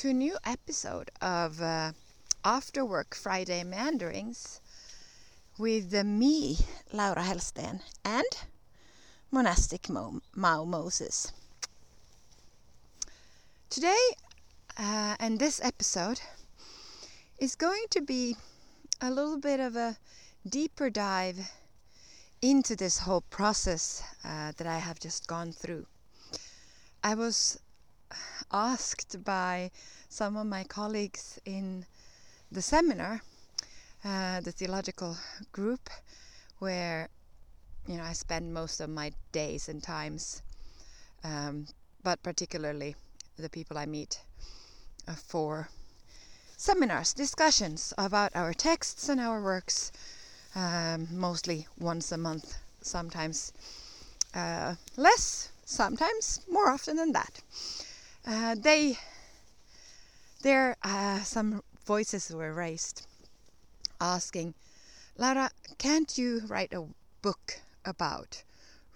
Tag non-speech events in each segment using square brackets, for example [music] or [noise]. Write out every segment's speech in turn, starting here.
to a new episode of uh, After Work Friday Meanderings with uh, me, Laura Hellsten, and Monastic Mo- Mau Moses. Today, uh, and this episode, is going to be a little bit of a deeper dive into this whole process uh, that I have just gone through. I was asked by some of my colleagues in the seminar, uh, the theological group, where you know I spend most of my days and times, um, but particularly the people I meet uh, for seminars, discussions about our texts and our works, um, mostly once a month, sometimes uh, less, sometimes more often than that. Uh, they, there, uh, some voices were raised, asking, Lara, can't you write a book about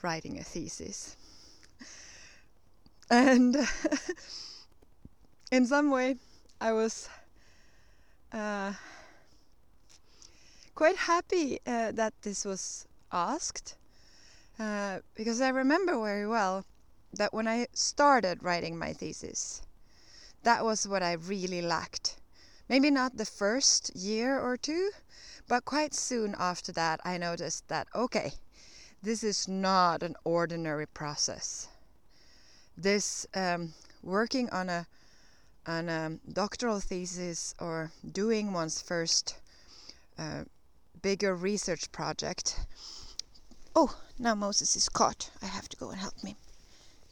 writing a thesis? [laughs] And [laughs] in some way, I was uh, quite happy uh, that this was asked uh, because I remember very well that when I started writing my thesis, that was what I really lacked. Maybe not the first year or two, but quite soon after that, I noticed that okay, this is not an ordinary process. This um, working on a on a doctoral thesis or doing one's first uh, bigger research project. Oh, now Moses is caught. I have to go and help me.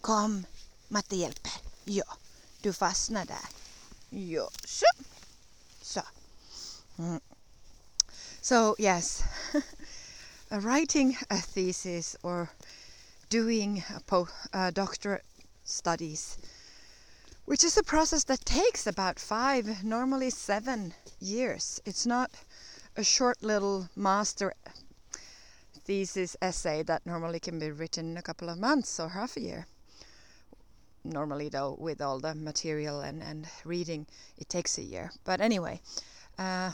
Kom, Matte hjälper. Ja, du fastnar där. Ja, så. Så. Mm. So, yes, [laughs] writing a thesis or doing a po- uh, doctorate studies, which is a process that takes about five, normally seven years. It's not a short little master thesis essay that normally can be written in a couple of months or half a year. Normally, though, with all the material and, and reading, it takes a year. But anyway, uh,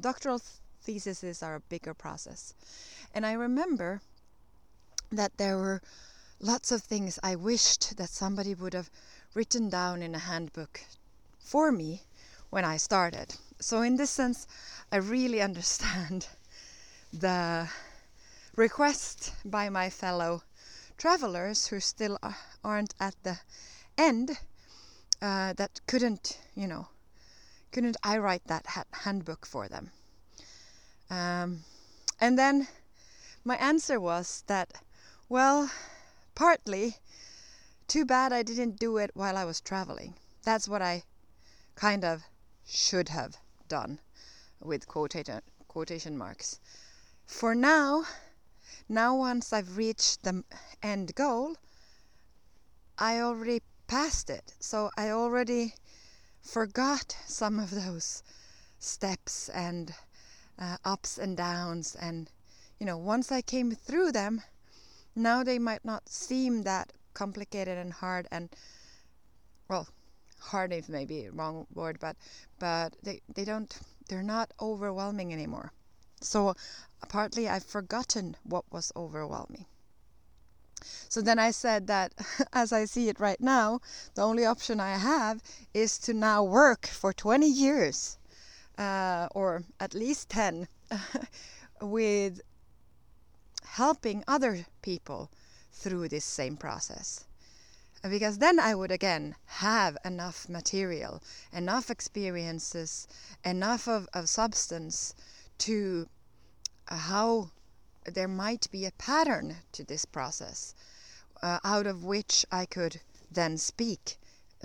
doctoral theses are a bigger process. And I remember that there were lots of things I wished that somebody would have written down in a handbook for me when I started. So, in this sense, I really [laughs] understand the request by my fellow travelers who still aren't at the end uh, that couldn't, you know, couldn't I write that handbook for them? Um, and then my answer was that, well, partly, too bad I didn't do it while I was traveling. That's what I kind of should have done with quotation, quotation marks. For now, now once I've reached the end goal, I already passed it. So I already forgot some of those steps and uh, ups and downs. And, you know, once I came through them, now they might not seem that complicated and hard and, well, hard is maybe wrong word, but, but they, they don't, they're not overwhelming anymore. So partly I've forgotten what was overwhelming. So then I said that [laughs] as I see it right now, the only option I have is to now work for 20 years, uh, or at least 10, [laughs] with helping other people through this same process. Because then I would again have enough material, enough experiences, enough of, of substance to uh, how there might be a pattern to this process uh, out of which I could then speak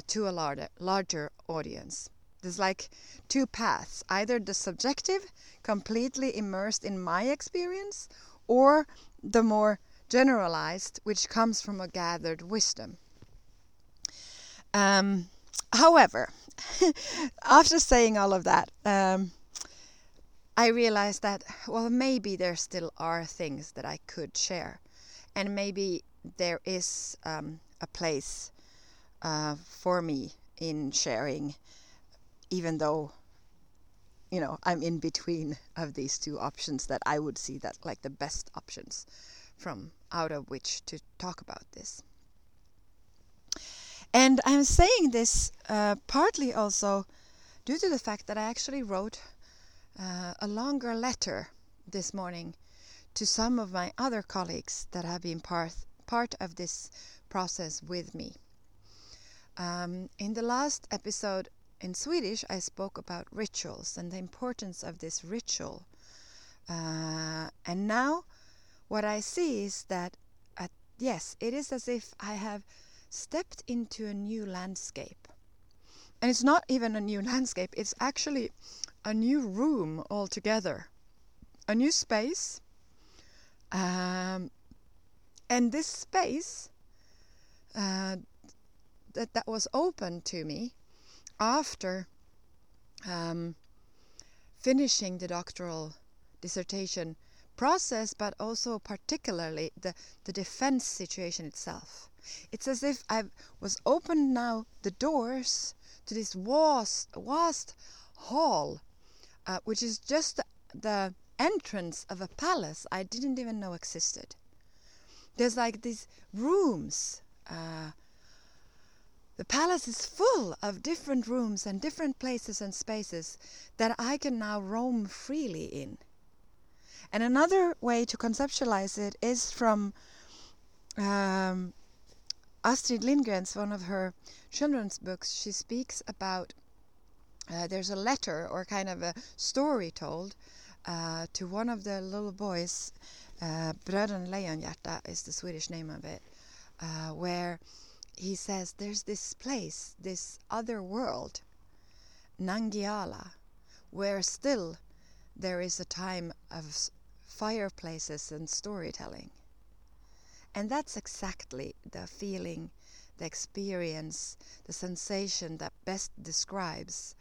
to a larger, larger audience. There's like two paths either the subjective, completely immersed in my experience, or the more generalized, which comes from a gathered wisdom. Um, however, [laughs] after saying all of that, um, I realized that, well, maybe there still are things that I could share. And maybe there is um, a place uh, for me in sharing, even though you know I'm in between [laughs] of these two options that I would see that like the best options from out of which to talk about this. And I'm saying this uh, partly also due to the fact that I actually wrote uh, a longer letter this morning to some of my other colleagues that have been part, part of this process with me. Um, in the last episode in Swedish, I spoke about rituals and the importance of this ritual. Uh, and now, what I see is that, at, yes, it is as if I have stepped into a new landscape. And it's not even a new landscape, it's actually a new room altogether, a new space. Um, and this space uh, that, that was open to me after um, finishing the doctoral dissertation process, but also particularly the, the defense situation itself. It's as if I was opened now the doors to this vast, vast hall, uh, which is just the, entrance of a palace I didn't even know existed. There's like these rooms. Uh, the palace is full of different rooms and different places and spaces that I can now roam freely in. And another way to conceptualize it is from um, Astrid Lindgren's one of her children's books. She speaks about uh, there's a letter or kind of a story told uh, to one of the little boys. Uh, Bröderna Lejonhjärta is the Swedish name of it, uh, where he says there's this place, this other world, Nangiala, where still there is a time of fireplaces and storytelling. And that's exactly the feeling, the experience, the sensation that best describes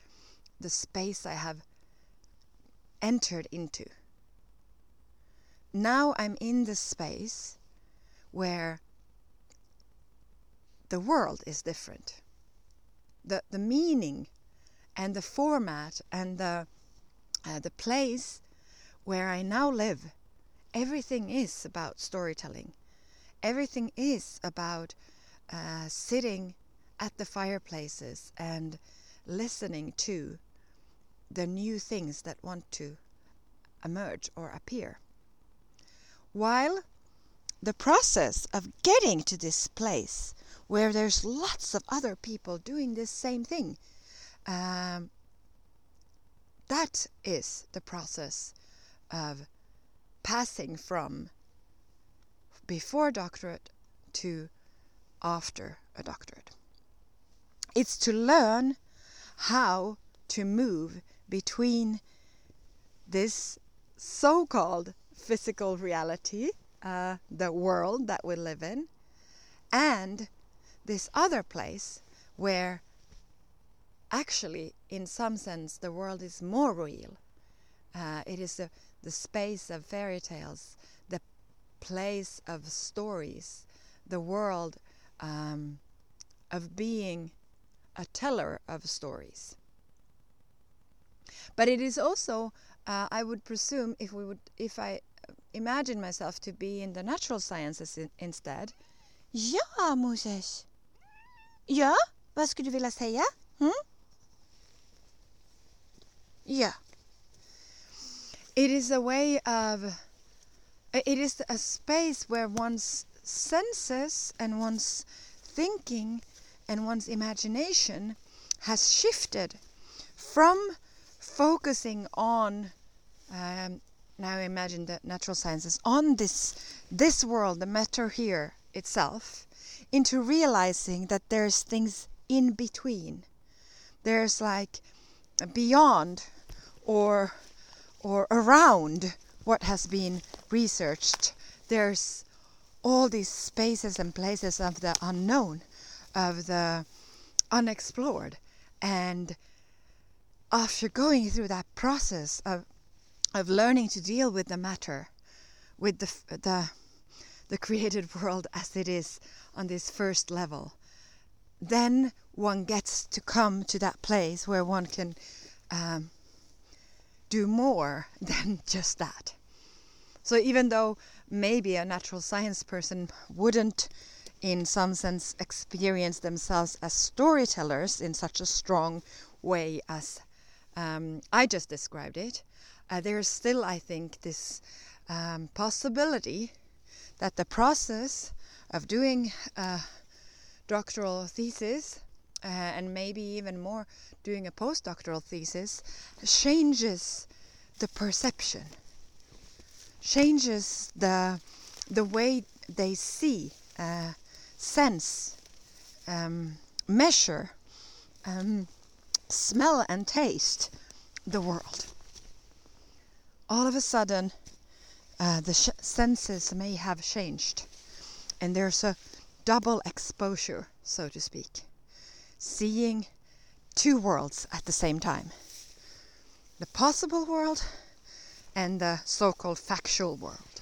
the space I have entered into. Now I'm in the space where the world is different. The, the meaning and the format and the, uh, the place where I now live, everything is about storytelling. Everything is about uh, sitting at the fireplaces and listening to the new things that want to emerge or appear. While the process of getting to this place where there's lots of other people doing this same thing, um, that is the process of passing from before a doctorate to after a doctorate. It's to learn how to move between this so called physical reality, uh, the world that we live in, and this other place where actually, in some sense, the world is more real. Uh, it is the, the space of fairy tales, place of stories, the world um, of being a teller of stories. But it is also, uh, I would presume, if we would, if I imagine myself to be in the natural sciences in, instead. Ja, Moses. Ja, vad skulle du vilja säga? Hmm? Ja. It is a way of, it is a space where one's senses and one's thinking and one's imagination has shifted from focusing on um, now imagine the natural sciences on this this world the matter here itself into realizing that there's things in between. There's like beyond or or around what has been researched there's all these spaces and places of the unknown of the unexplored. And after going through that process of of learning to deal with the matter, with the the the created world as it is on this first level, then one gets to come to that place where one can um, do more [laughs] than just that. So even though maybe a natural science person wouldn't in some sense experience themselves as storytellers in such a strong way as um, I just described it, uh, there's still, I think, this um, possibility that the process of doing a doctoral thesis uh, and maybe even more doing a postdoctoral thesis changes the perception, changes the the way they see, uh, sense, um, measure, um, smell, and taste the world. All of a sudden, uh, the senses may have changed, and there's a double exposure, so to speak seeing two worlds at the same time the possible world and the so called factual world.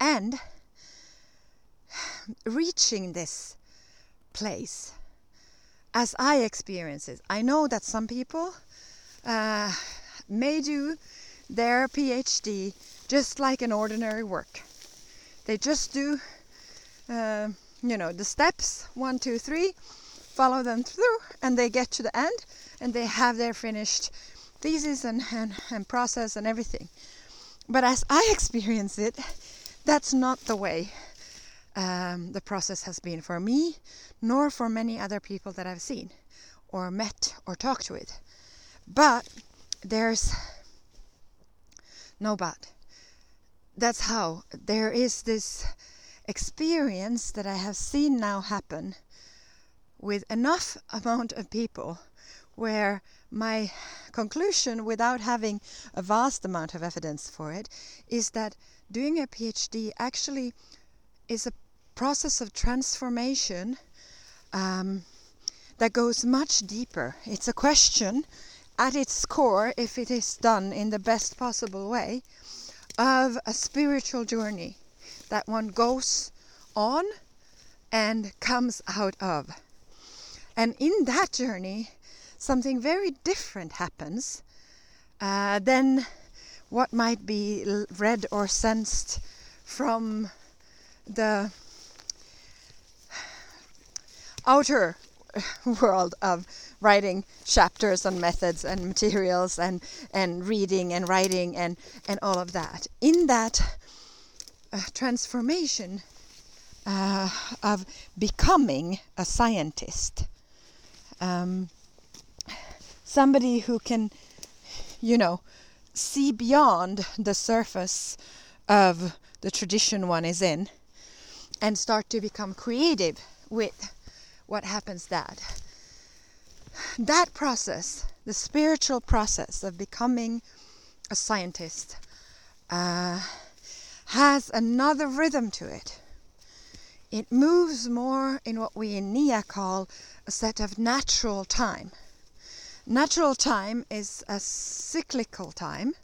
And reaching this place, as I experience it, I know that some people uh, may do their PhD just like an ordinary work. They just do. Uh, you know the steps one two three follow them through and they get to the end and they have their finished thesis and, and, and process and everything. But as i experience it that's not the way um, the process has been for me nor for many other people that i've seen or met or talked with. But there's no but. That's how. There is this experience that I have seen now happen with enough amount of people where my conclusion without having a vast amount of evidence for it is that doing a PhD actually is a process of transformation um, that goes much deeper. It's a question at its core, if it is done in the best possible way, of a spiritual journey that one goes on and comes out of. And in that journey, something very different happens uh, than what might be read or sensed from the outer [laughs] world of writing chapters and methods and materials and and reading and writing and and all of that in that transformation uh, of becoming a scientist. Um, somebody who can, you know, see beyond the surface of the tradition one is in and start to become creative with what happens that that process the spiritual process of becoming a scientist uh, has another rhythm to it. It moves more in what we in NIA call a set of natural time. Natural time is a cyclical time.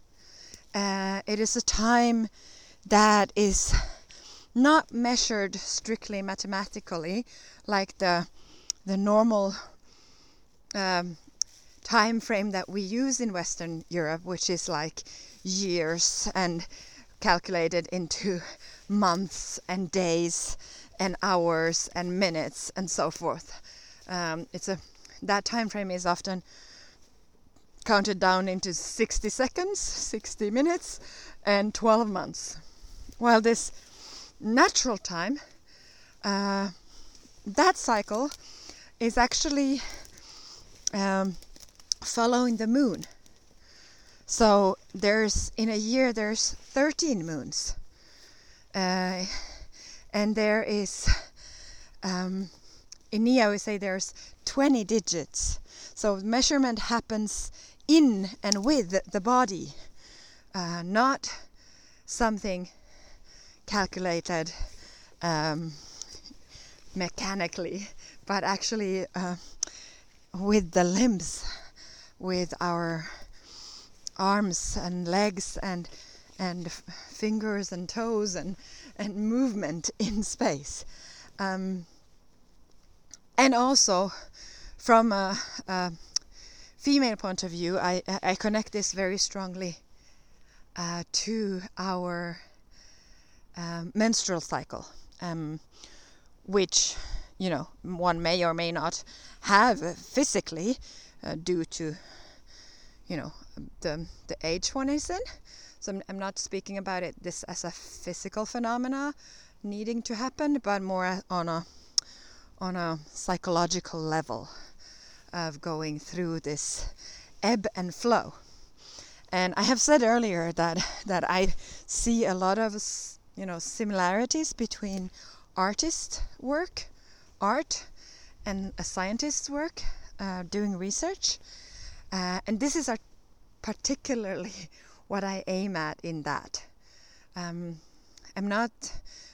Uh, it is a time that is not measured strictly mathematically like the the normal um, time frame that we use in Western Europe, which is like years and calculated into months and days and hours and minutes and so forth. Um, it's a that time frame is often counted down into 60 seconds, 60 minutes, and 12 months. While this natural time, uh, that cycle is actually um, following the moon. So there's in a year there's 13 moons, uh, and there is um, in NIA we say there's 20 digits. So measurement happens in and with the body, uh, not something calculated um, mechanically, but actually uh, with the limbs, with our arms and legs and and fingers and toes and and movement [laughs] in space. Um, and also, from a, a, female point of view, I, I connect this very strongly uh, to our um, menstrual cycle, um, which you know one may or may not have physically uh, due to you know the the age one is in. So I'm, I'm not speaking about it this as a physical phenomena needing to happen, but more on a on a psychological level of going through this ebb and flow. And I have said earlier that that I see a lot of you know similarities between artist work, art, and a scientist's work uh, doing research. Uh, and this is particularly [laughs] what I aim at in that. Um, I'm not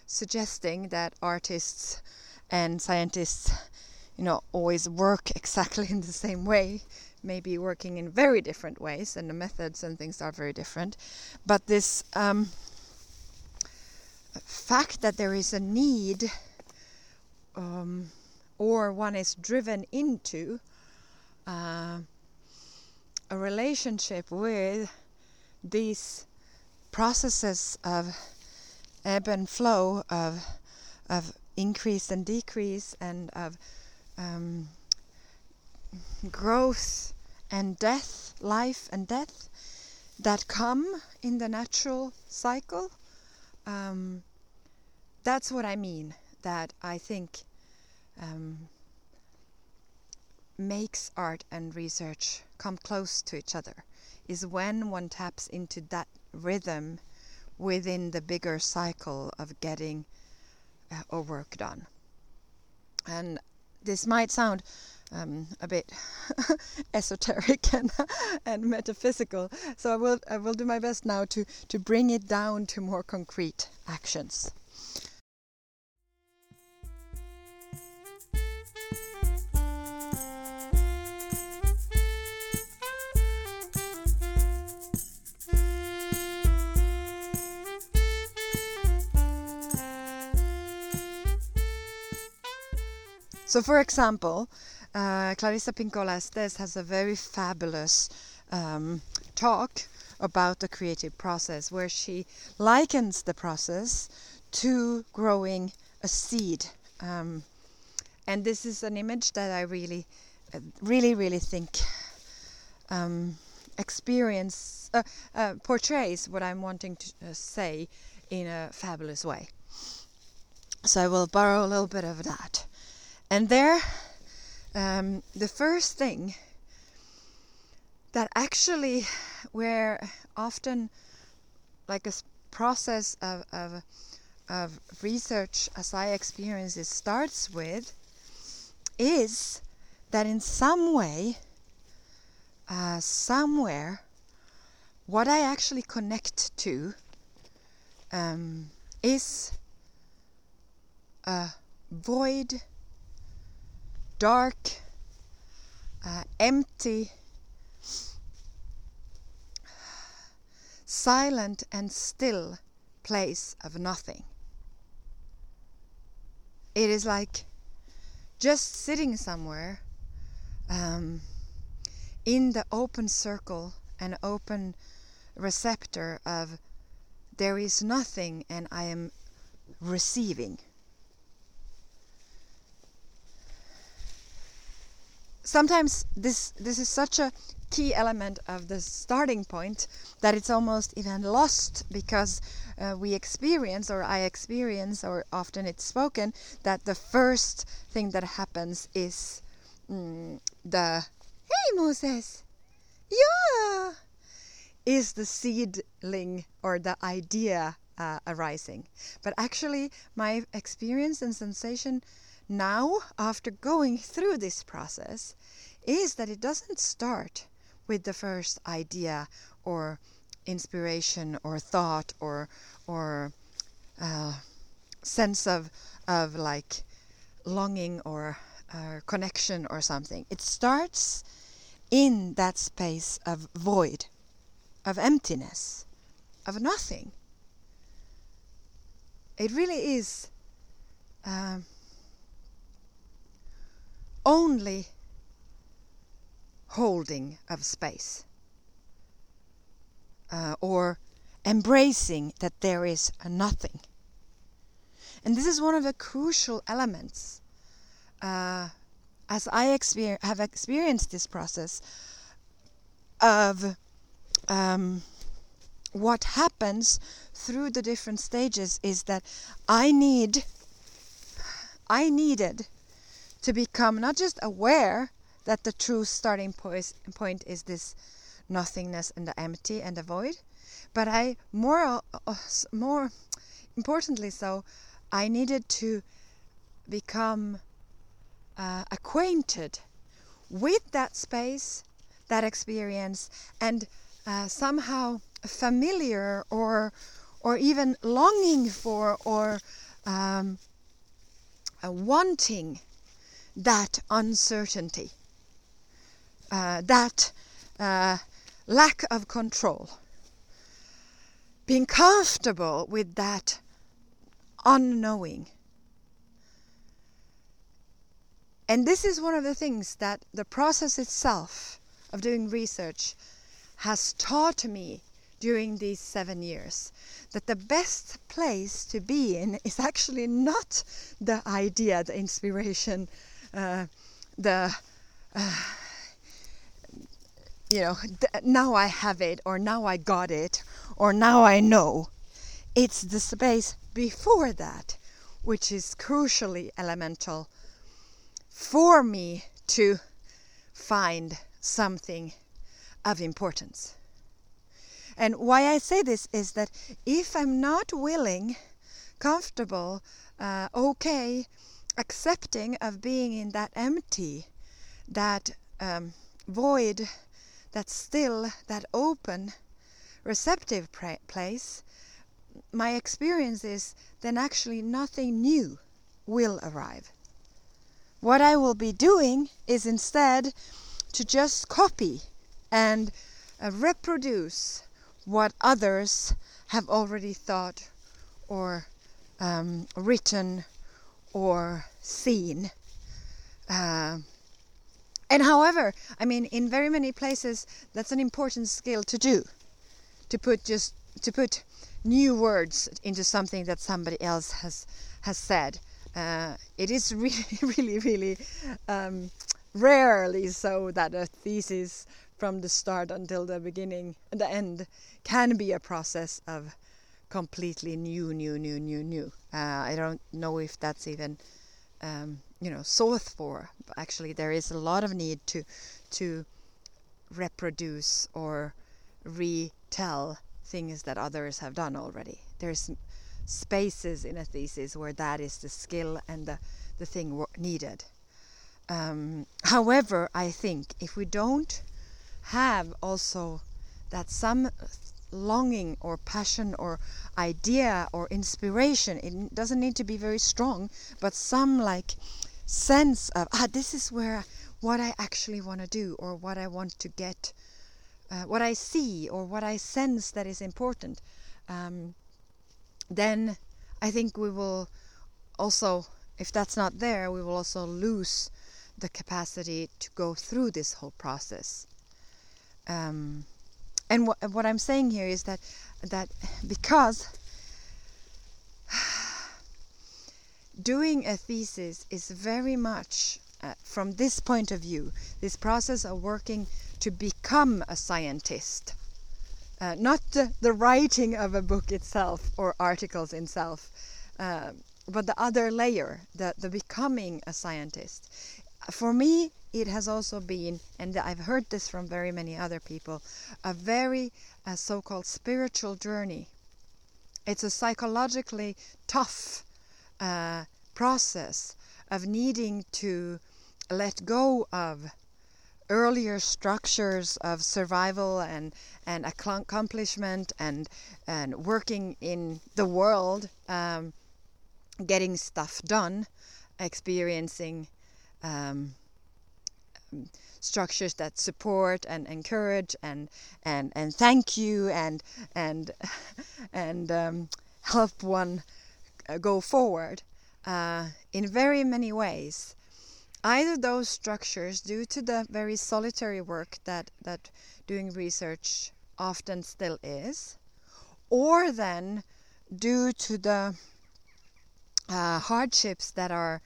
suggesting that artists and scientists, you know, always work [laughs] exactly in the same way. Maybe working in very different ways, and the methods and things are very different. But this um, fact that there is a need, um, or one is driven into uh, a relationship with these processes of ebb and flow of of increase and decrease and of um, growth and death, life and death that come in the natural cycle. Um, that's what I mean. That I think um, makes art and research come close to each other is when one taps into that rhythm within the bigger cycle of getting uh, or work done. And this might sound um, a bit [laughs] esoteric [laughs] and, and metaphysical, so I will I will do my best now to to bring it down to more concrete actions. So, for example, uh, Clarissa Pinkola Estes has a very fabulous um, talk about the creative process where she likens the process to growing a seed. Um, and this is an image that I really, really, really think um, experience uh, uh, portrays what I'm wanting to uh, say in a fabulous way. So I will borrow a little bit of that. And there, um, the first thing that actually, where often like a process of, of, of research, as I experience it, starts with, is that in some way, uh, somewhere, what I actually connect to um, is a void dark, uh, empty, silent and still place of nothing. It is like just sitting somewhere um, in the open circle and open receptor of there is nothing and I am receiving. Sometimes this this is such a key element of the starting point that it's almost even lost because uh, we experience or I experience or often it's spoken that the first thing that happens is mm, the hey Moses! Yeah! is the seedling or the idea uh, arising. But actually my experience and sensation now, after going through this process, is that it doesn't start with the first idea or inspiration or thought or or uh, sense of of like longing or uh, connection or something. It starts in that space of void, of emptiness, of nothing. It really is. Um, only holding of space uh, or embracing that there is nothing. And this is one of the crucial elements uh, as I exper- have experienced this process of um, what happens through the different stages is that I need I needed to become not just aware that the true starting point is this nothingness and the empty and the void, but I more uh, more importantly so I needed to become uh, acquainted with that space, that experience, and uh, somehow familiar or or even longing for or um, wanting that uncertainty, uh, that uh, lack of control, being comfortable with that unknowing. And this is one of the things that the process itself of doing research has taught me during these seven years that the best place to be in is actually not the idea, the inspiration, the uh, you know, now I have it, or now I got it, or now I know. It's the space before that which is crucially elemental for me to find something of importance. And why I say this is that if I'm not willing, comfortable, uh, okay, accepting of being in that empty, that um, void, that still, that open, receptive place, my experience is then actually nothing new will arrive. What I will be doing is instead to just copy and uh, reproduce what others have already thought or um, written or seen. Uh, and however, I mean, in very many places, that's an important skill to do, to put just to put new words into something that somebody else has has said. Uh, it is [laughs] really, really, really um, rarely so that a thesis from the start until the beginning, the end, can be a process of completely new, new, new, new, new. Uh, I don't know if that's even, um, you know, sought for. Actually, there is a lot of need to to reproduce or retell things that others have done already. There's spaces in a thesis where that is the skill and the, the thing needed. Um, however, I think if we don't have also that some longing or passion or idea or inspiration, it doesn't need to be very strong, but some like sense of, ah, this is where what I actually want to do or what I want to get, uh, what I see or what I sense that is important. Um, then I think we will also, if that's not there, we will also lose the capacity to go through this whole process. Um, and what what I'm saying here is that that because doing a thesis is very much uh, from this point of view, this process of working to become a scientist uh, not the, the, writing of a book itself or articles itself, uh, but the other layer, the, the becoming a scientist. For me, it has also been, and I've heard this from very many other people, a very uh, so called spiritual journey. It's a psychologically tough uh, process of needing to let go of earlier structures of survival and, and accomplishment and, and working in the world, um, getting stuff done, experiencing um, structures that support and encourage and and and thank you and and [laughs] and um, help one uh, go forward uh, in very many ways. Either those structures, due to the very solitary work that that doing research often still is, or then due to the uh, hardships that are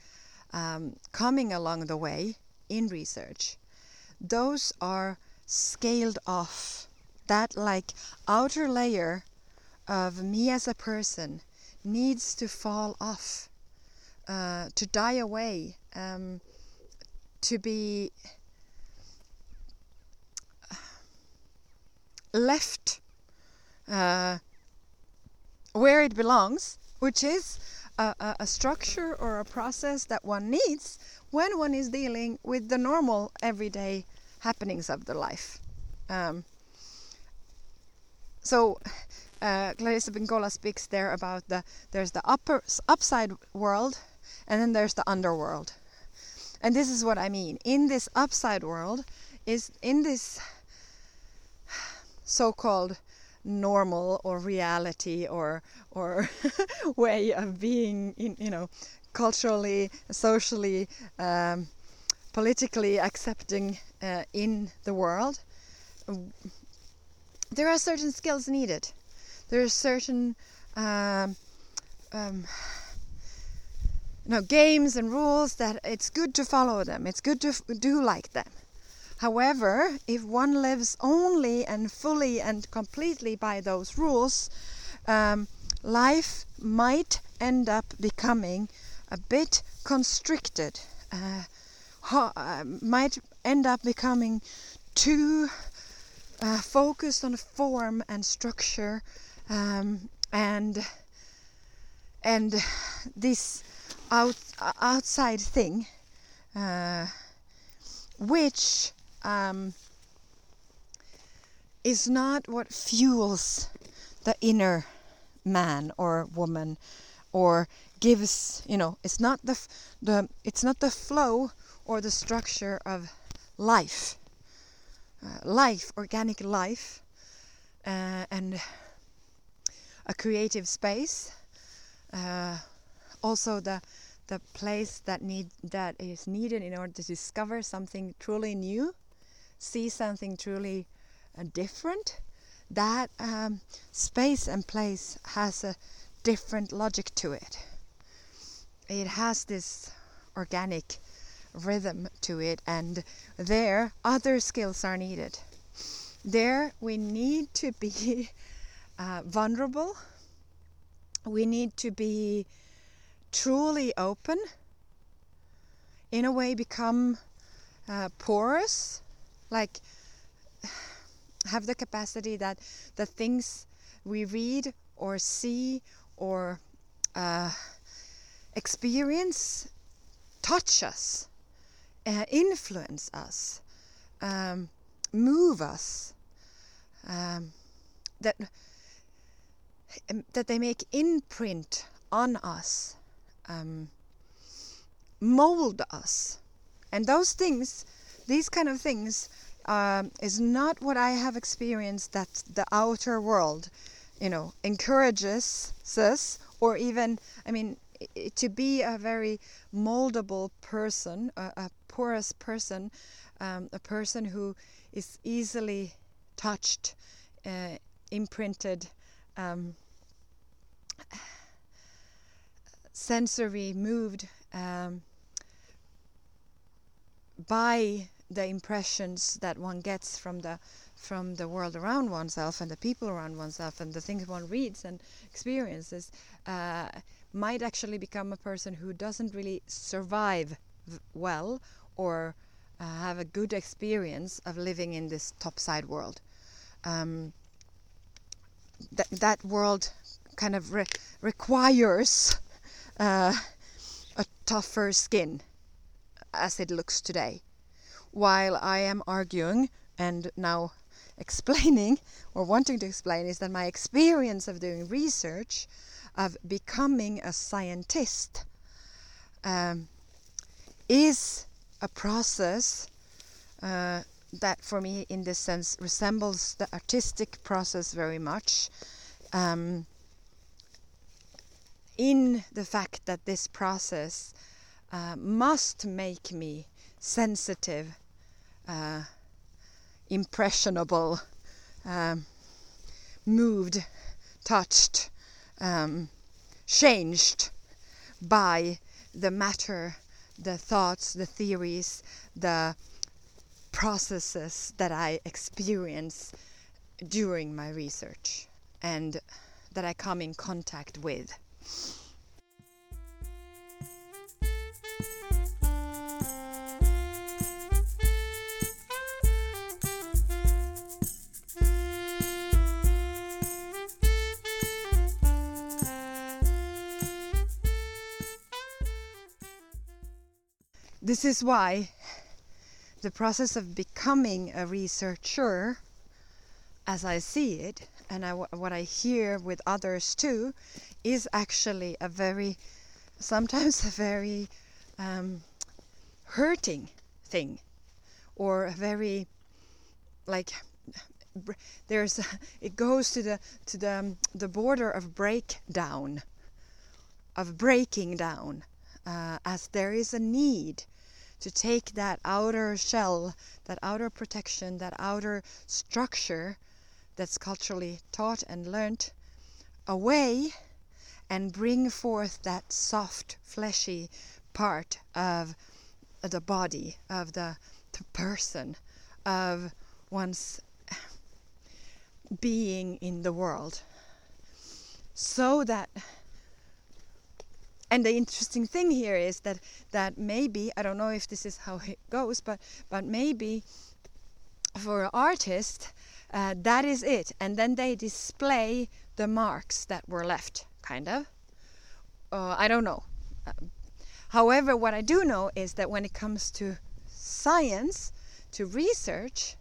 um, coming along the way in research, those are scaled off. That like outer layer of me as a person needs to fall off, uh, to die away, um, to be left uh, where it belongs, which is a, a, a, structure or a process that one needs when one is dealing with the normal everyday happenings of the life. Um, so uh, Clarissa Pinkola speaks there about the there's the upper upside world and then there's the underworld. And this is what I mean. In this upside world is in this so-called normal or reality or or [laughs] way of being in, you know culturally socially um, politically accepting uh, in the world. There are certain skills needed. There are certain um, um, you know games and rules that it's good to follow them. It's good to do like them However, if one lives only and fully and completely by those rules, um, life might end up becoming a bit constricted, uh, uh, might end up becoming too uh, focused on form and structure um, and and this out, outside thing uh, which um, is not what fuels the inner man or woman or gives you know it's not the the it's not the flow or the structure of life. Uh, life organic life uh, and a creative space uh, also the the place that need that is needed in order to discover something truly new see something truly uh, different, that um, space and place has a different logic to it. It has this organic rhythm to it, and there other skills are needed. There we need to be [laughs] uh, vulnerable, we need to be truly open, in a way, become uh, porous like have the capacity that the things we read or see or uh, experience touch us, uh, influence us, um, move us, um, that um, that they make imprint on us, um, mold us, and those things these kind of things um, is not what I have experienced that the outer world, you know, encourages us, or even, I mean, to be a very moldable person, a, a porous person, um, a person who is easily touched, uh, imprinted, um, sensory moved um, by the impressions that one gets from the from the world around oneself and the people around oneself and the things one reads and experiences uh, might actually become a person who doesn't really survive well or uh, have a good experience of living in this topside world. Um, that that world kind of re requires uh, a tougher skin as it looks today while I am arguing and now explaining [laughs] or wanting to explain is that my experience of doing research, of becoming a scientist, um, is a process uh, that for me in this sense resembles the artistic process very much um, in the fact that this process uh, must make me sensitive, uh, impressionable, um, moved, touched, um, changed by the matter, the thoughts, the theories, the processes that I experience during my research and that I come in contact with. This is why the process of becoming a researcher, as I see it, and I, what I hear with others too, is actually a very, sometimes a very um, hurting thing, or a very, like, there's, a, it goes to the to the um, the border of breakdown, of breaking down, uh, as there is a need to take that outer shell, that outer protection, that outer structure that's culturally taught and learnt away and bring forth that soft, fleshy part of the body, of the, the person, of one's being in the world. So that and the interesting thing here is that that maybe I don't know if this is how it goes, but but maybe for an artist uh, that is it, and then they display the marks that were left, kind of. Uh, I don't know. Uh, however, what I do know is that when it comes to science, to research,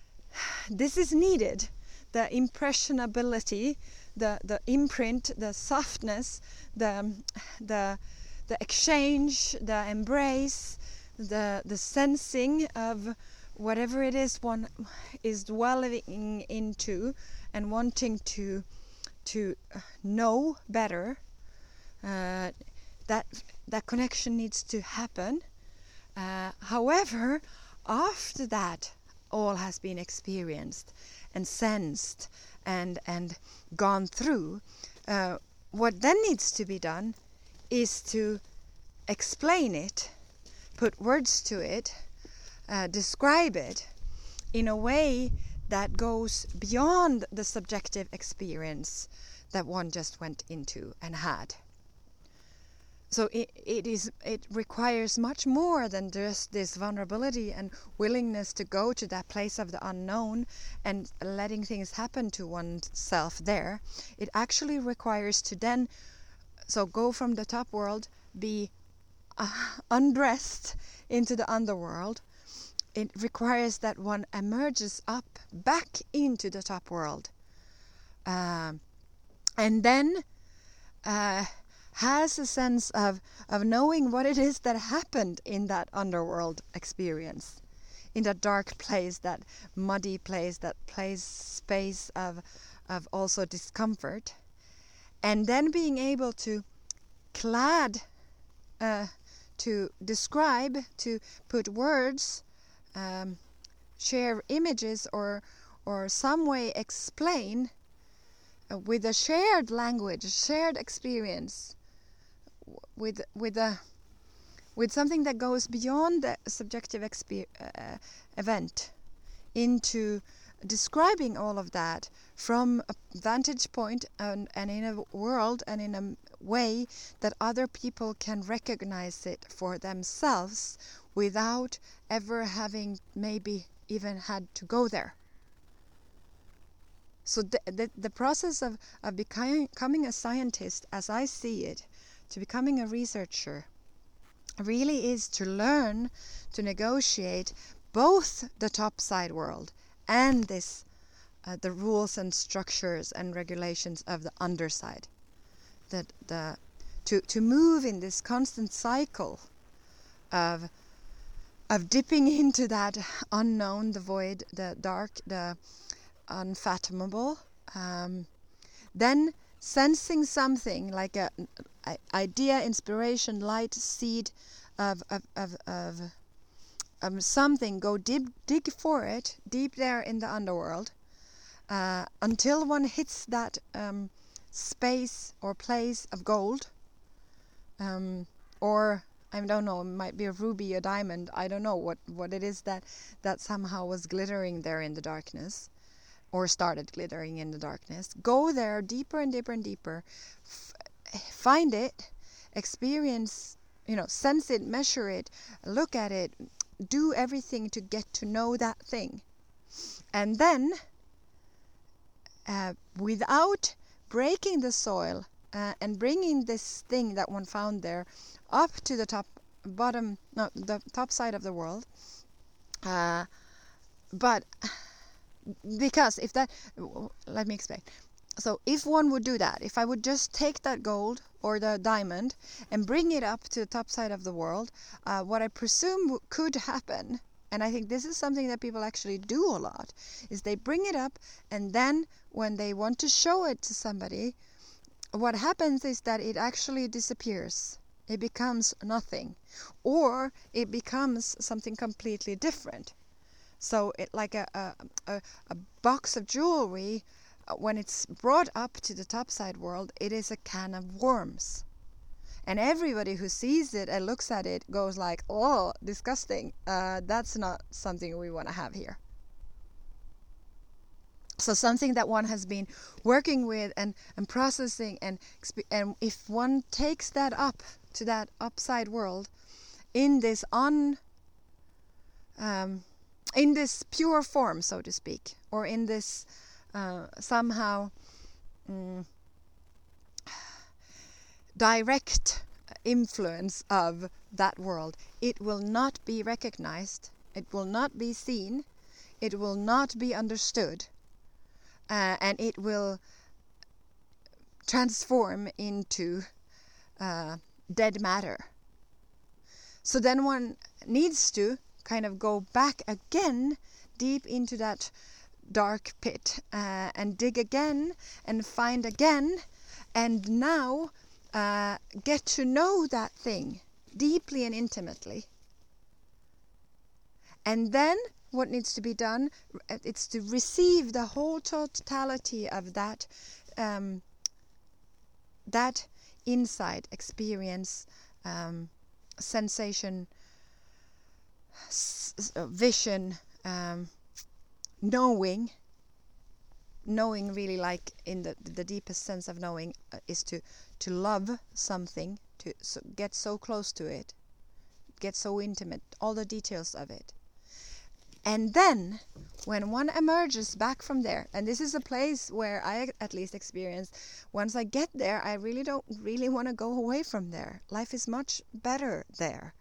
[sighs] this is needed. The impressionability, the, the imprint, the softness, the, the, the exchange, the embrace, the, the sensing of whatever it is one is dwelling into and wanting to to know better uh, that that connection needs to happen. Uh, however after that all has been experienced and sensed and and gone through, uh, what then needs to be done is to explain it, put words to it, uh, describe it in a way that goes beyond the subjective experience that one just went into and had so it, it is it requires much more than just this vulnerability and willingness to go to that place of the unknown and letting things happen to oneself there. It actually requires to then so go from the top world be uh, [laughs] undressed into the underworld. It requires that one emerges up back into the top world. Um, and then uh, has a sense of, of knowing what it is that happened in that underworld experience, in that dark place, that muddy place, that place space of, of also discomfort, and then being able to clad, uh, to describe, to put words, um, share images, or or some way explain uh, with a shared language, shared experience, with with a with something that goes beyond the subjective uh, event into describing all of that from a vantage point and, and in a world and in a way that other people can recognize it for themselves without ever having maybe even had to go there. So the, the, the process of, of becoming a scientist, as I see it, to becoming a researcher really is to learn to negotiate both the topside world and this uh, the rules and structures and regulations of the underside. That the to to move in this constant cycle of of dipping [laughs] into that unknown the void the dark the unfathomable um, then sensing something like a idea, inspiration, light, seed of of of, of um, something, go deep, dig for it deep there in the underworld uh, until one hits that um, space or place of gold, um, or I don't know, it might be a ruby, a diamond. I don't know what what it is that that somehow was glittering there in the darkness, or started glittering in the darkness. Go there deeper and deeper and deeper, F- find it, experience, you know, sense it, measure it, look at it, do everything to get to know that thing, and then uh, without breaking the soil uh, and bringing this thing that one found there up to the top bottom no the top side of the world uh, but because if that let me explain so if one would do that if i would just take that gold or the diamond and bring it up to the top side of the world uh, what i presume could happen and i think this is something that people actually do a lot is they bring it up and then when they want to show it to somebody what happens is that it actually disappears. It becomes nothing or it becomes something completely different. So it like a a, a, box of jewelry when it's brought up to the topside world it is a can of worms. And everybody who sees it and looks at it goes like oh disgusting. Uh, that's not something we want to have here. So something that one has been working with and, and processing and and if one takes that up to that upside world in this un um, in this pure form so to speak or in this uh, somehow mm, direct influence of that world. It will not be recognized. It will not be seen. It will not be understood. Uh, and it will transform into uh, dead matter. So then one needs to kind of go back again deep into that dark pit uh, and dig again and find again and now uh, get to know that thing deeply and intimately. And then what needs to be done uh, it's to receive the whole totality of that um, that insight experience um, sensation s- uh, vision um, knowing knowing really like in the the deepest sense of knowing uh, is to to love something to so get so close to it get so intimate all the details of it and then, when one emerges back from there, and this is a place where I at least experience, once I get there, I really don't really want to go away from there. Life is much better there.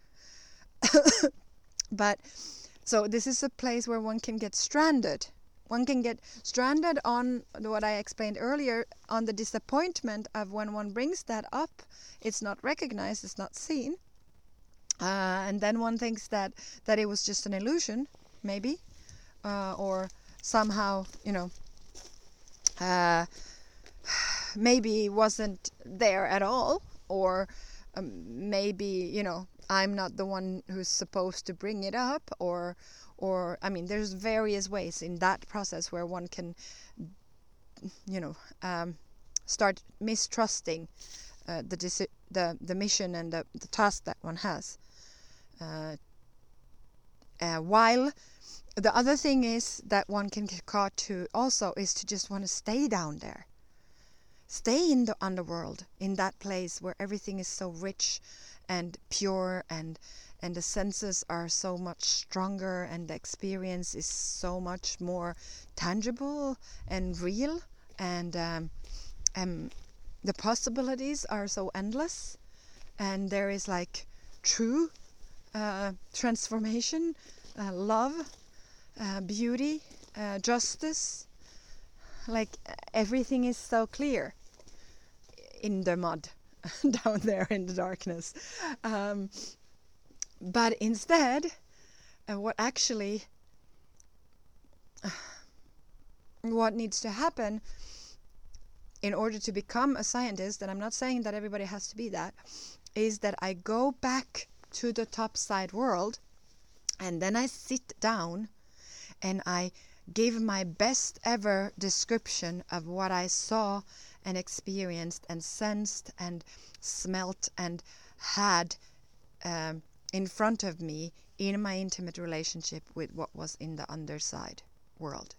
[laughs] but so this is a place where one can get stranded. One can get stranded on what I explained earlier on the disappointment of when one brings that up, it's not recognized, it's not seen. Uh, and then one thinks that that it was just an illusion maybe, uh, or somehow, you know, uh, [sighs] maybe wasn't there at all, or um, maybe, you know, I'm not the one who's supposed to bring it up, or, or I mean, there's various ways in that process where one can, you know, um, start mistrusting uh, the, the the mission and the, the task that one has. Uh, uh, while the other thing is that one can get caught to also is to just want to stay down there. Stay in the underworld, in that place where everything is so rich and pure and and the senses are so much stronger and the experience is so much more tangible and real and um, um, the possibilities are so endless and there is like true uh, transformation uh, love uh, beauty, uh, justice. Like everything is so clear in the mud [laughs] down there in the darkness. Um, but instead, uh, what actually [sighs] what needs to happen in order to become a scientist, and I'm not saying that everybody has to be that, is that I go back to the topside world and then I sit down and I give my best ever description of what I saw and experienced and sensed and smelt and had um, in front of me in my intimate relationship with what was in the underside world.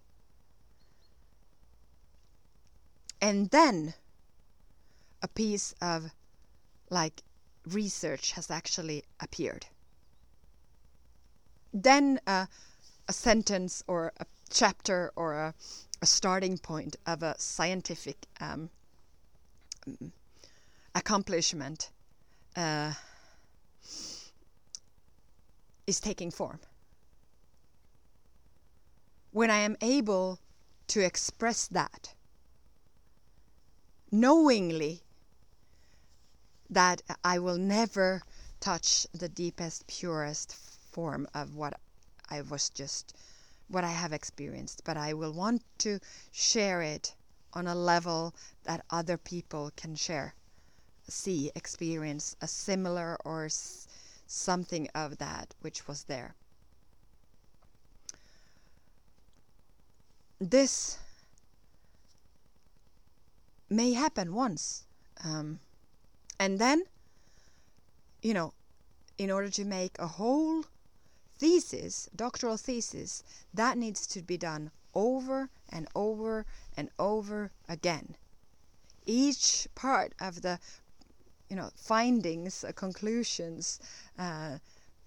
And then a piece of like research has actually appeared. Then uh, a sentence or a chapter or a, a starting point of a scientific um, accomplishment uh, is taking form. When I am able to express that knowingly that I will never touch the deepest, purest form of what I was just, what I have experienced, but I will want to share it on a level that other people can share, see, experience a similar or something of that which was there. This may happen once. Um, and then, you know, in order to make a whole thesis, doctoral thesis, that needs to be done over and over and over again. Each part of the, you know, findings, uh, conclusions, uh,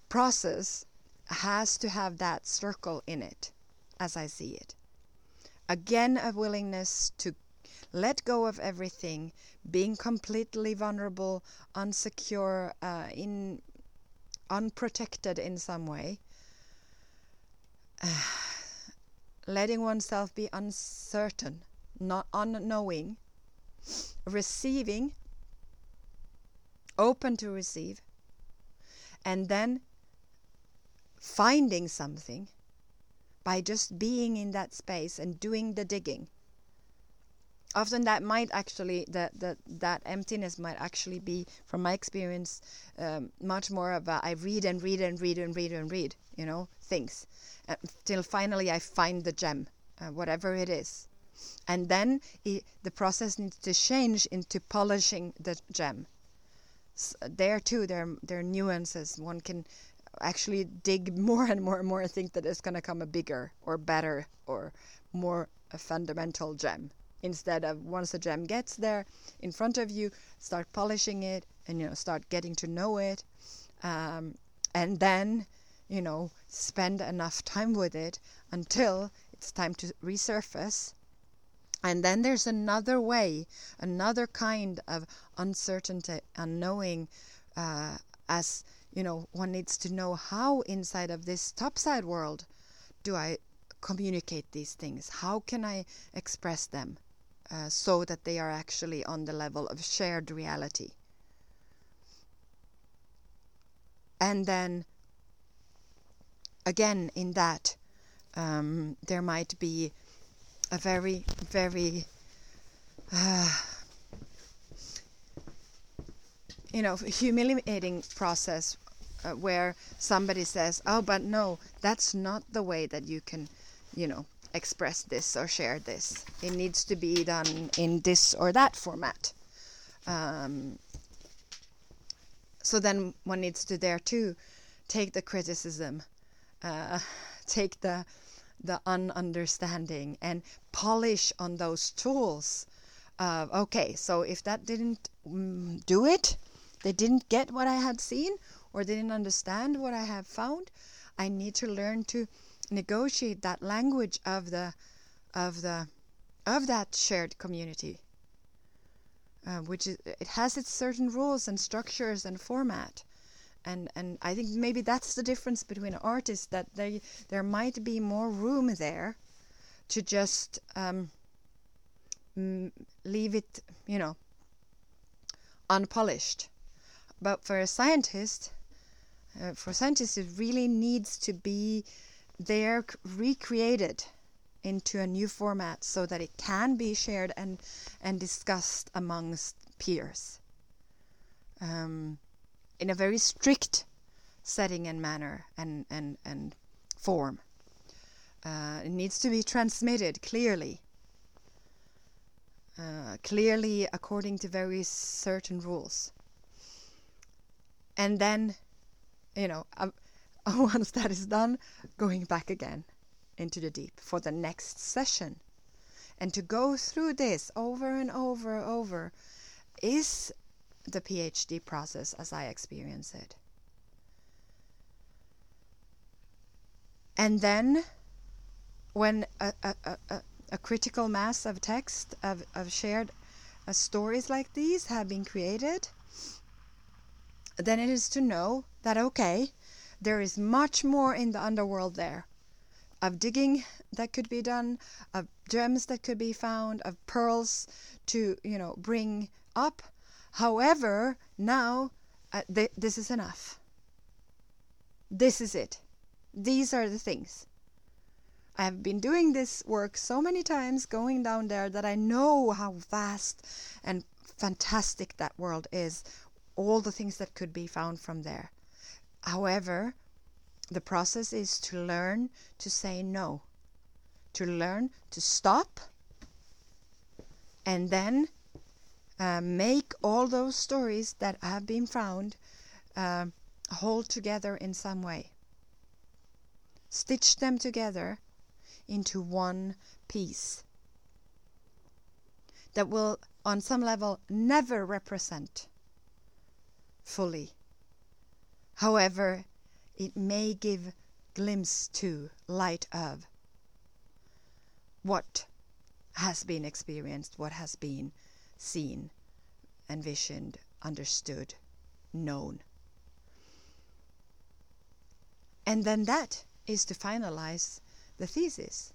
process has to have that circle in it, as I see it. Again, a willingness to let go of everything, being completely vulnerable, unsecure, uh, in unprotected in some way, uh, [sighs] letting oneself be uncertain, not unknowing, receiving, open to receive, and then finding something by just being in that space and doing the digging often that might actually that that that emptiness might actually be from my experience um, much more of a, I read and read and read and read and read you know things uh, till finally I find the gem uh, whatever it is. And then it, the process needs to change into polishing the gem. S there too there there are nuances. One can actually dig more and more and more think that it's going to come a bigger or better or more a fundamental gem instead of once the gem gets there in front of you start polishing it and you know start getting to know it um, and then you know spend enough time with it until it's time to resurface. And then there's another way another kind of uncertainty unknowing uh, as you know one needs to know how inside of this topside world do i communicate these things? How can i express them uh, so that they are actually on the level of shared reality. And then again, in that, um, there might be a very, very, uh, you know, humiliating process uh, where somebody says, "Oh, but no, that's not the way that you can, you know, express this or share this. It needs to be done in this or that format. Um, so then one needs to there too take the criticism, uh, [laughs] take the the ununderstanding, and polish on those tools. Uh, okay, so if that didn't mm, do it, they didn't get what I had seen, or didn't understand what I have found. I need to learn to negotiate that language of the of the of that shared community uh, which is it has its certain rules and structures and format. And and I think maybe that's the difference between artists that they there might be more room there to just um, leave it you know unpolished. But for a scientist uh, for scientists it really needs to be they're recreated into a new format so that it can be shared and and discussed amongst peers um, in a very strict setting and manner and and and form. Uh, it needs to be transmitted clearly, uh, clearly according to very certain rules. And then, you know, uh, [laughs] once that is done, going back again into the deep for the next session. And to go through this over and over and over is the PhD process as I experience it. And then, when a, a, a, a critical mass of text, of, of shared uh, stories like these have been created, then it is to know that, okay, there is much more in the underworld there of digging that could be done, of gems that could be found, of pearls to, you know, bring up. However, now uh, th- this is enough. This is it. These are the things. I have been doing this work so many times going down there that I know how vast and fantastic that world is, all the things that could be found from there. However, the process is to learn to say no, to learn to stop, and then uh, make all those stories that have been found uh, hold together in some way stitch them together into one piece that will, on some level, never represent fully. However, it may give glimpse to, light of what has been experienced, what has been seen, envisioned, understood, known. And then that is to finalize the thesis.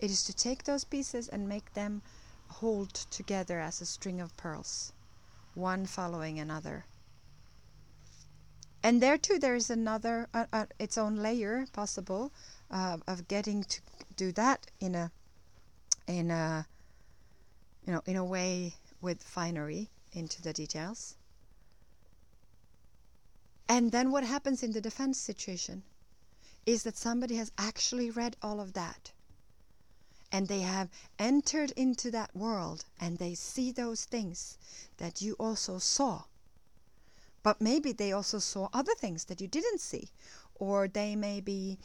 It is to take those pieces and make them hold together as a string of pearls, one following another. And there too, there is another, uh, uh, its own layer possible uh, of getting to do that in a, in a, you know, in a way with finery into the details. And then what happens in the defense situation? is that somebody has actually read all of that. And they have entered into that world and they see those things that you also saw. But maybe they also saw other things that you didn't see. Or they maybe,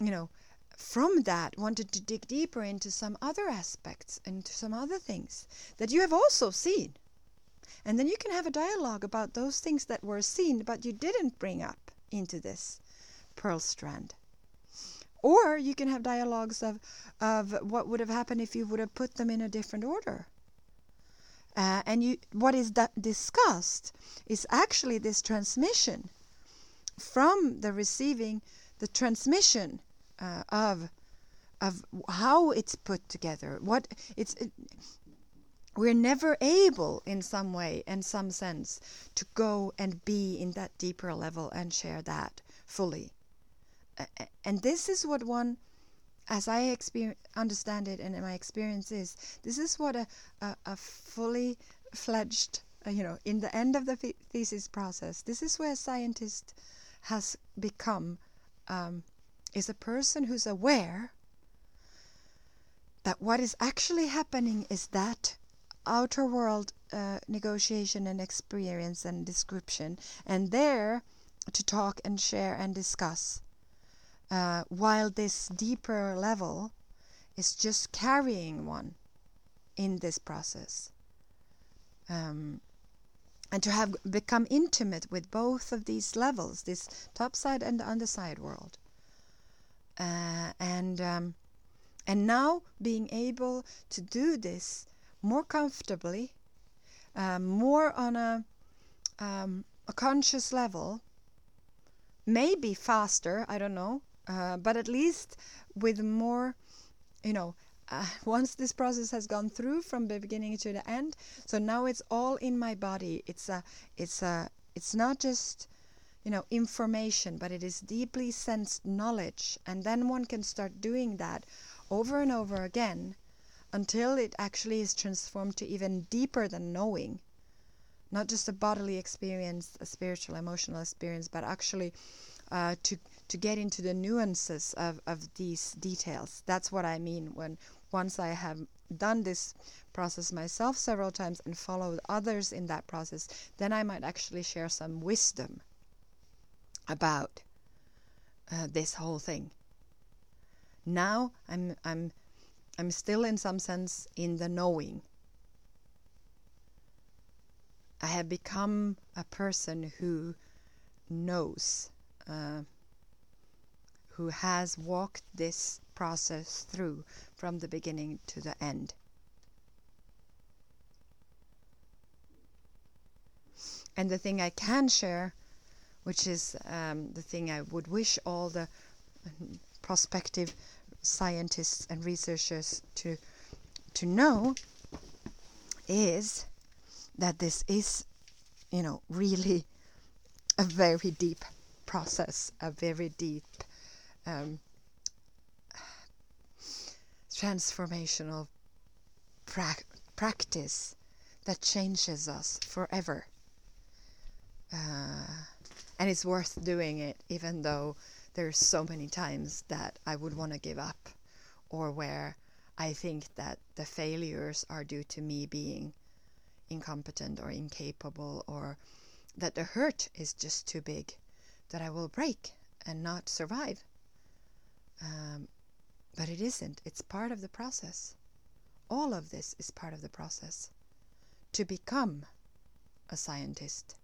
you know, from that wanted to dig deeper into some other aspects, into some other things that you have also seen. And then you can have a dialogue about those things that were seen but you didn't bring up into this pearl strand. Or you can have dialogues of, of what would have happened if you would have put them in a different order. Uh, and you, what is discussed is actually this transmission from the receiving, the transmission uh, of of how it's put together. What it's it, we're never able in some way, in some sense, to go and be in that deeper level and share that fully and this is what one as I understand it and in my experience is, this is what a, a, a fully fledged, uh, you know, in the end of the thesis process, this is where a scientist has become, um, is a person who's aware that what is actually happening is that outer world uh, negotiation and experience and description, and there to talk and share and discuss uh, while this deeper level is just carrying one in this process. Um, and to have become intimate with both of these levels, this top side and the underside world. Uh, and um, and now being able to do this more comfortably, uh, more on a, um, a conscious level, maybe faster, I don't know, uh, but at least with more, you know, uh, [laughs] once this process has gone through from the beginning to the end, so now it's all in my body. It's a, it's a, it's not just, you know, information, but it is deeply sensed knowledge, and then one can start doing that over and over again until it actually is transformed to even deeper than knowing. Not just a bodily experience, a spiritual, emotional experience, but actually uh, to to get into the nuances of, of these details. That's what I mean when once I have done this process myself several times and followed others in that process, then I might actually share some wisdom about uh, this whole thing. Now I'm I'm I'm still in some sense in the knowing. I have become a person who knows, uh, who has walked this process through from the beginning to the end. And the thing I can share, which is um, the thing I would wish all the prospective scientists and researchers to to know, is that this is, you know, really a very deep process, a very deep um, transformational pra practice that changes us forever. Uh, and it's worth doing it, even though there's so many times that I would want to give up, or where I think that the failures are due to me being incompetent or incapable, or that the hurt is just too big, that I will break and not survive. Um, but it isn't. It's part of the process. All of this is part of the process. To become a scientist,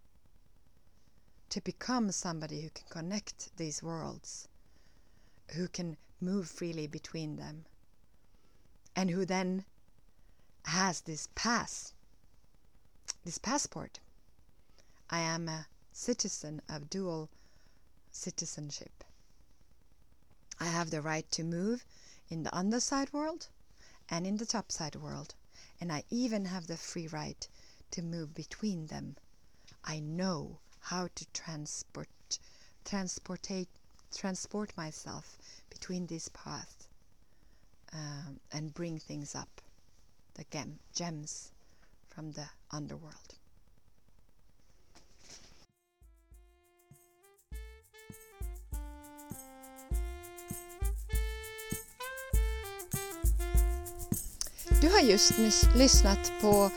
to become somebody who can connect these worlds, who can move freely between them, and who then has this pass, this passport. I am a citizen of dual citizenship. I have the right to move in the underside world and in the topside world, and I even have the free right to move between them. I know how to transport transportate transport myself between these paths um, and bring things up, the gem, gems from the underworld. Du har just lyssnat på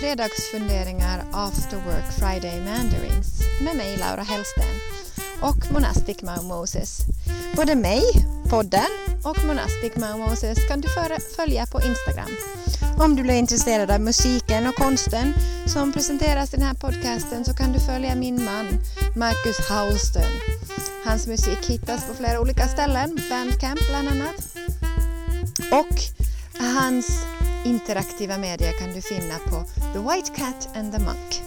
Fredagsfunderingar After Work Friday Mandarins med mig Laura Hellsten och Monastic Mau Moses. Både mig, podden och Monastic Mau Moses kan du följa på Instagram. Om du blir intresserad av musiken och konsten som presenteras i den här podcasten så kan du följa min man Marcus Hausten. Hans musik hittas på flera olika ställen, Bandcamp bland annat. Och hans interaktiva medier kan du finna på The White Cat and the Monk.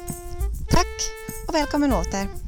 Tack och välkommen åter!